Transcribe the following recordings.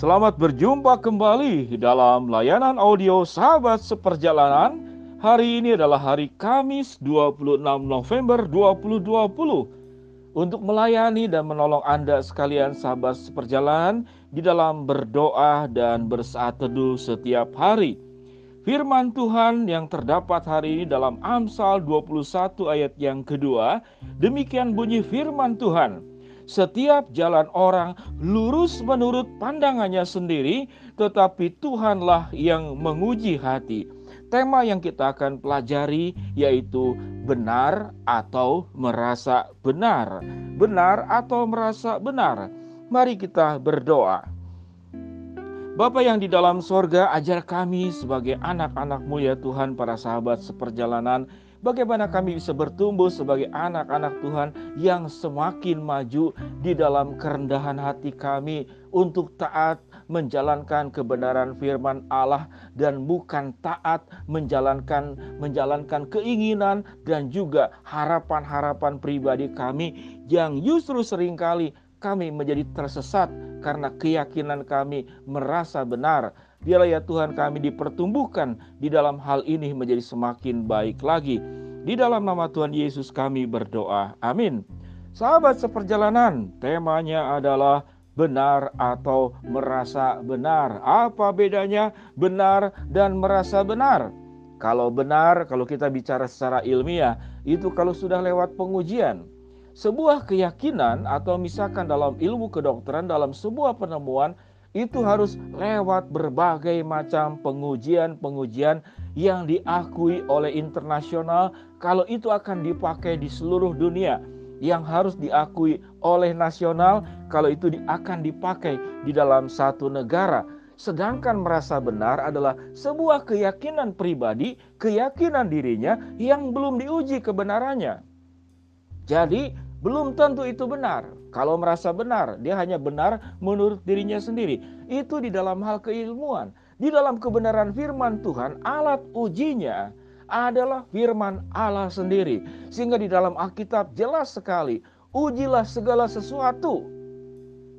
Selamat berjumpa kembali dalam layanan audio Sahabat Seperjalanan. Hari ini adalah hari Kamis 26 November 2020 untuk melayani dan menolong Anda sekalian sahabat seperjalanan di dalam berdoa dan bersaat teduh setiap hari. Firman Tuhan yang terdapat hari ini dalam Amsal 21 ayat yang kedua, demikian bunyi firman Tuhan. Setiap jalan orang lurus menurut pandangannya sendiri, tetapi Tuhanlah yang menguji hati. Tema yang kita akan pelajari yaitu benar atau merasa benar. Benar atau merasa benar. Mari kita berdoa. Bapa yang di dalam sorga, ajar kami sebagai anak-anakmu ya Tuhan, para sahabat seperjalanan, Bagaimana kami bisa bertumbuh sebagai anak-anak Tuhan yang semakin maju di dalam kerendahan hati kami untuk taat menjalankan kebenaran firman Allah dan bukan taat menjalankan menjalankan keinginan dan juga harapan-harapan pribadi kami yang justru sering kali kami menjadi tersesat karena keyakinan kami merasa benar Biarlah ya Tuhan kami dipertumbuhkan di dalam hal ini menjadi semakin baik lagi. Di dalam nama Tuhan Yesus kami berdoa. Amin. Sahabat seperjalanan, temanya adalah benar atau merasa benar. Apa bedanya benar dan merasa benar? Kalau benar, kalau kita bicara secara ilmiah, itu kalau sudah lewat pengujian. Sebuah keyakinan atau misalkan dalam ilmu kedokteran, dalam sebuah penemuan, itu harus lewat berbagai macam pengujian-pengujian yang diakui oleh internasional kalau itu akan dipakai di seluruh dunia yang harus diakui oleh nasional kalau itu akan dipakai di dalam satu negara sedangkan merasa benar adalah sebuah keyakinan pribadi, keyakinan dirinya yang belum diuji kebenarannya. Jadi, belum tentu itu benar. Kalau merasa benar, dia hanya benar menurut dirinya sendiri. Itu di dalam hal keilmuan. Di dalam kebenaran firman Tuhan, alat ujinya adalah firman Allah sendiri. Sehingga di dalam Alkitab jelas sekali, ujilah segala sesuatu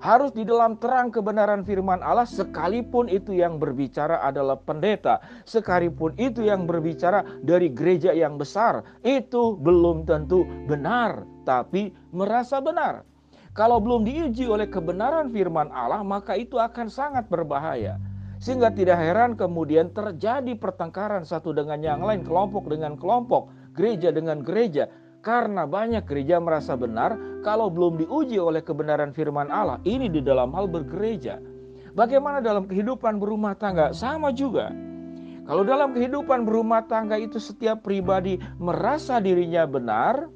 harus di dalam terang kebenaran firman Allah. Sekalipun itu yang berbicara adalah pendeta sekalipun itu yang berbicara dari gereja yang besar itu belum tentu benar tapi merasa benar. Kalau belum diuji oleh kebenaran firman Allah maka itu akan sangat berbahaya. Sehingga tidak heran kemudian terjadi pertengkaran satu dengan yang lain kelompok dengan kelompok gereja dengan gereja karena banyak gereja merasa benar kalau belum diuji oleh kebenaran firman Allah. Ini di dalam hal bergereja. Bagaimana dalam kehidupan berumah tangga? Sama juga. Kalau dalam kehidupan berumah tangga itu setiap pribadi merasa dirinya benar,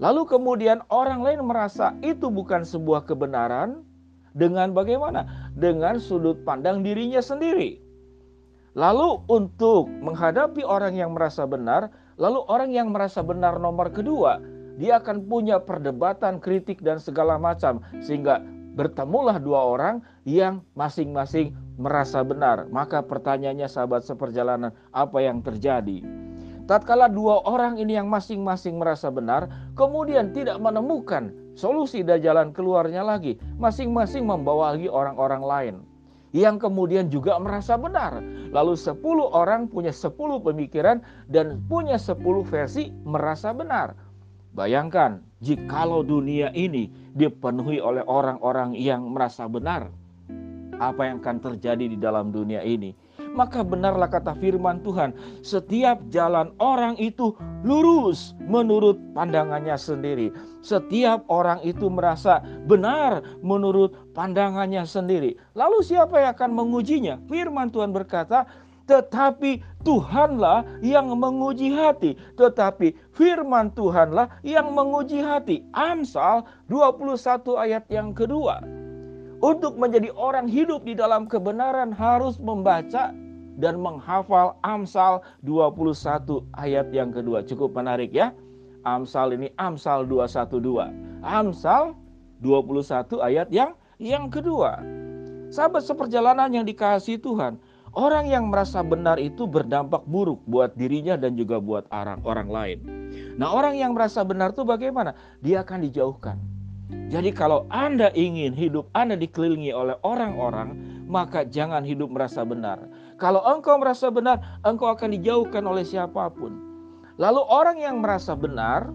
lalu kemudian orang lain merasa itu bukan sebuah kebenaran, dengan bagaimana? Dengan sudut pandang dirinya sendiri. Lalu untuk menghadapi orang yang merasa benar, Lalu orang yang merasa benar nomor kedua, dia akan punya perdebatan, kritik dan segala macam sehingga bertemulah dua orang yang masing-masing merasa benar. Maka pertanyaannya sahabat seperjalanan, apa yang terjadi? Tatkala dua orang ini yang masing-masing merasa benar, kemudian tidak menemukan solusi dan jalan keluarnya lagi, masing-masing membawa lagi orang-orang lain yang kemudian juga merasa benar. Lalu 10 orang punya 10 pemikiran dan punya 10 versi merasa benar. Bayangkan jikalau dunia ini dipenuhi oleh orang-orang yang merasa benar, apa yang akan terjadi di dalam dunia ini? Maka benarlah kata firman Tuhan, setiap jalan orang itu lurus menurut pandangannya sendiri. Setiap orang itu merasa benar menurut pandangannya sendiri. Lalu siapa yang akan mengujinya? Firman Tuhan berkata, tetapi Tuhanlah yang menguji hati. Tetapi firman Tuhanlah yang menguji hati. Amsal 21 ayat yang kedua. Untuk menjadi orang hidup di dalam kebenaran harus membaca dan menghafal Amsal 21 ayat yang kedua. Cukup menarik ya. Amsal ini Amsal 212. Amsal 21 ayat yang yang kedua. Sahabat seperjalanan yang dikasihi Tuhan, orang yang merasa benar itu berdampak buruk buat dirinya dan juga buat orang orang lain. Nah, orang yang merasa benar itu bagaimana? Dia akan dijauhkan jadi kalau Anda ingin hidup Anda dikelilingi oleh orang-orang maka jangan hidup merasa benar. Kalau engkau merasa benar, engkau akan dijauhkan oleh siapa pun. Lalu orang yang merasa benar,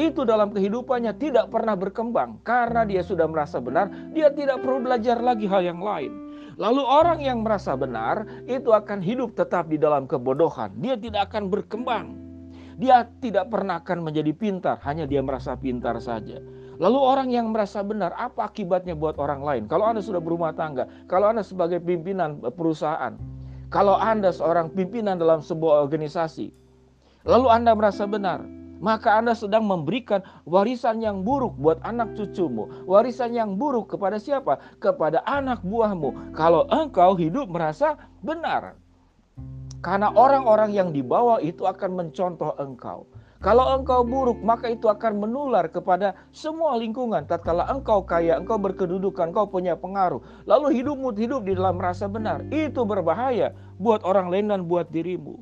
itu dalam kehidupannya tidak pernah berkembang karena dia sudah merasa benar, dia tidak perlu belajar lagi hal yang lain. Lalu orang yang merasa benar itu akan hidup tetap di dalam kebodohan. Dia tidak akan berkembang. Dia tidak pernah akan menjadi pintar, hanya dia merasa pintar saja. Lalu orang yang merasa benar, apa akibatnya buat orang lain? Kalau Anda sudah berumah tangga, kalau Anda sebagai pimpinan perusahaan, kalau Anda seorang pimpinan dalam sebuah organisasi, lalu Anda merasa benar, maka Anda sedang memberikan warisan yang buruk buat anak cucumu. Warisan yang buruk kepada siapa? Kepada anak buahmu. Kalau engkau hidup merasa benar. Karena orang-orang yang di bawah itu akan mencontoh engkau. Kalau engkau buruk, maka itu akan menular kepada semua lingkungan. Tatkala engkau kaya, engkau berkedudukan, engkau punya pengaruh. Lalu hidupmu hidup di dalam rasa benar. Itu berbahaya buat orang lain dan buat dirimu.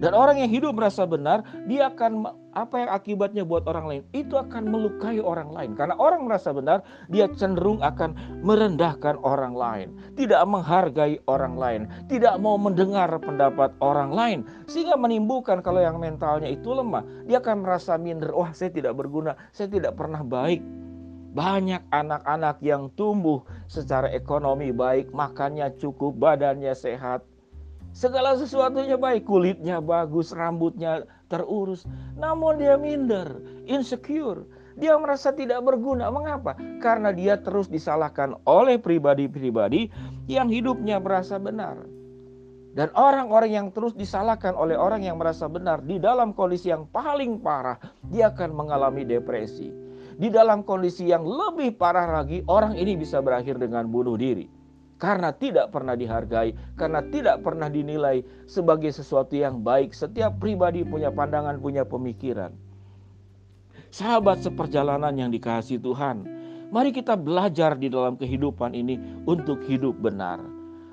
Dan orang yang hidup merasa benar, dia akan apa yang akibatnya buat orang lain? Itu akan melukai orang lain. Karena orang merasa benar, dia cenderung akan merendahkan orang lain, tidak menghargai orang lain, tidak mau mendengar pendapat orang lain, sehingga menimbulkan kalau yang mentalnya itu lemah, dia akan merasa minder. Wah, saya tidak berguna, saya tidak pernah baik. Banyak anak-anak yang tumbuh secara ekonomi baik, makannya cukup, badannya sehat, Segala sesuatunya baik, kulitnya bagus, rambutnya terurus. Namun dia minder, insecure. Dia merasa tidak berguna. Mengapa? Karena dia terus disalahkan oleh pribadi-pribadi yang hidupnya merasa benar. Dan orang-orang yang terus disalahkan oleh orang yang merasa benar di dalam kondisi yang paling parah, dia akan mengalami depresi. Di dalam kondisi yang lebih parah lagi, orang ini bisa berakhir dengan bunuh diri karena tidak pernah dihargai, karena tidak pernah dinilai sebagai sesuatu yang baik. Setiap pribadi punya pandangan, punya pemikiran. Sahabat seperjalanan yang dikasih Tuhan, mari kita belajar di dalam kehidupan ini untuk hidup benar.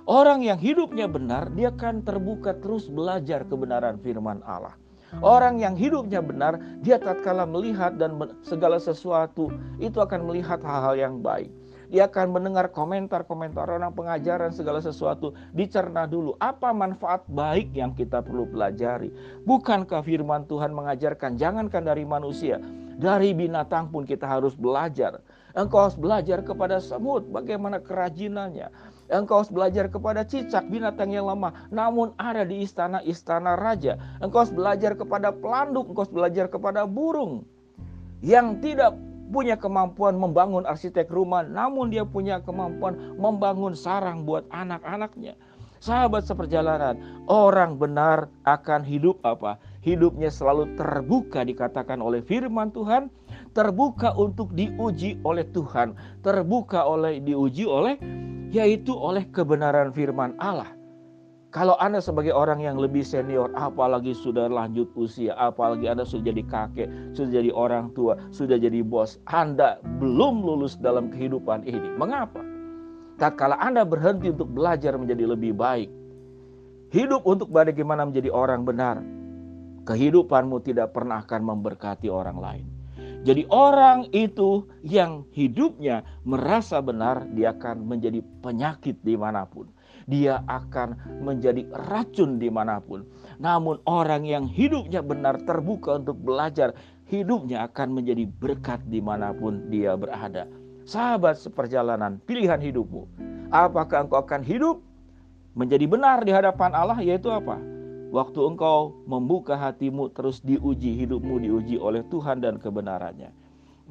Orang yang hidupnya benar, dia akan terbuka terus belajar kebenaran firman Allah. Orang yang hidupnya benar, dia tatkala melihat dan segala sesuatu itu akan melihat hal-hal yang baik. Dia akan mendengar komentar-komentar orang pengajaran segala sesuatu. Dicerna dulu apa manfaat baik yang kita perlu pelajari. Bukankah firman Tuhan mengajarkan jangankan dari manusia, dari binatang pun kita harus belajar. Engkau harus belajar kepada semut bagaimana kerajinannya. Engkau harus belajar kepada cicak binatang yang lemah namun ada di istana-istana raja. Engkau harus belajar kepada pelanduk, engkau harus belajar kepada burung yang tidak punya kemampuan membangun arsitek rumah, namun dia punya kemampuan membangun sarang buat anak-anaknya. Sahabat seperjalanan, orang benar akan hidup apa? Hidupnya selalu terbuka dikatakan oleh firman Tuhan, terbuka untuk diuji oleh Tuhan, terbuka oleh diuji oleh yaitu oleh kebenaran firman Allah. Kalau Anda sebagai orang yang lebih senior, apalagi sudah lanjut usia, apalagi Anda sudah jadi kakek, sudah jadi orang tua, sudah jadi bos, Anda belum lulus dalam kehidupan ini. Mengapa? Tatkala Anda berhenti untuk belajar menjadi lebih baik, hidup untuk bagaimana menjadi orang benar, kehidupanmu tidak pernah akan memberkati orang lain. Jadi orang itu yang hidupnya merasa benar, dia akan menjadi penyakit di mana pun dia akan menjadi racun di mana pun. Namun orang yang hidupnya benar terbuka untuk belajar, hidupnya akan menjadi berkat di mana pun dia berada. Sahabat seperjalanan, pilihan hidupmu. Apakah engkau akan hidup menjadi benar di hadapan Allah, yaitu apa? Waktu engkau membuka hatimu terus diuji, hidupmu diuji oleh Tuhan dan kebenarannya.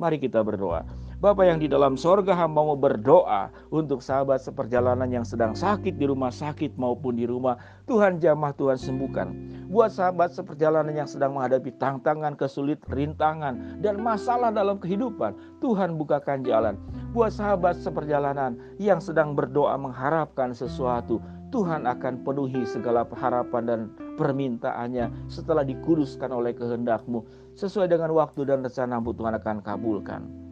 Mari kita berdoa. Bapak yang di dalam sorga hamba mau berdoa untuk sahabat seperjalanan yang sedang sakit di rumah sakit maupun di rumah. Tuhan jamah, Tuhan sembuhkan. Buat sahabat seperjalanan yang sedang menghadapi tantangan, kesulit, rintangan, dan masalah dalam kehidupan. Tuhan bukakan jalan. Buat sahabat seperjalanan yang sedang berdoa mengharapkan sesuatu. Tuhan akan penuhi segala harapan dan permintaannya setelah dikuduskan oleh kehendakmu sesuai dengan waktu dan rencanamu Tuhan akan kabulkan.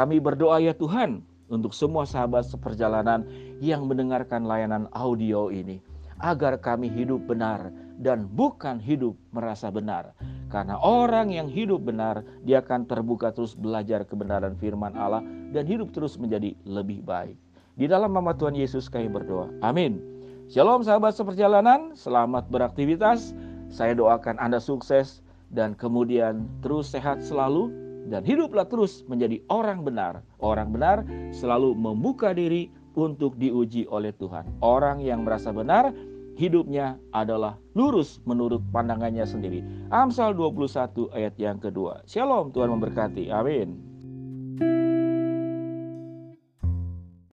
Kami berdoa ya Tuhan untuk semua sahabat seperjalanan yang mendengarkan layanan audio ini agar kami hidup benar dan bukan hidup merasa benar. Karena orang yang hidup benar, dia akan terbuka terus belajar kebenaran firman Allah dan hidup terus menjadi lebih baik. Di dalam nama Tuhan Yesus kami berdoa. Amin. Shalom sahabat seperjalanan, selamat beraktivitas. Saya doakan Anda sukses dan kemudian terus sehat selalu dan hiduplah terus menjadi orang benar. Orang benar selalu membuka diri untuk diuji oleh Tuhan. Orang yang merasa benar hidupnya adalah lurus menurut pandangannya sendiri. Amsal 21 ayat yang kedua. Shalom Tuhan memberkati. Amin.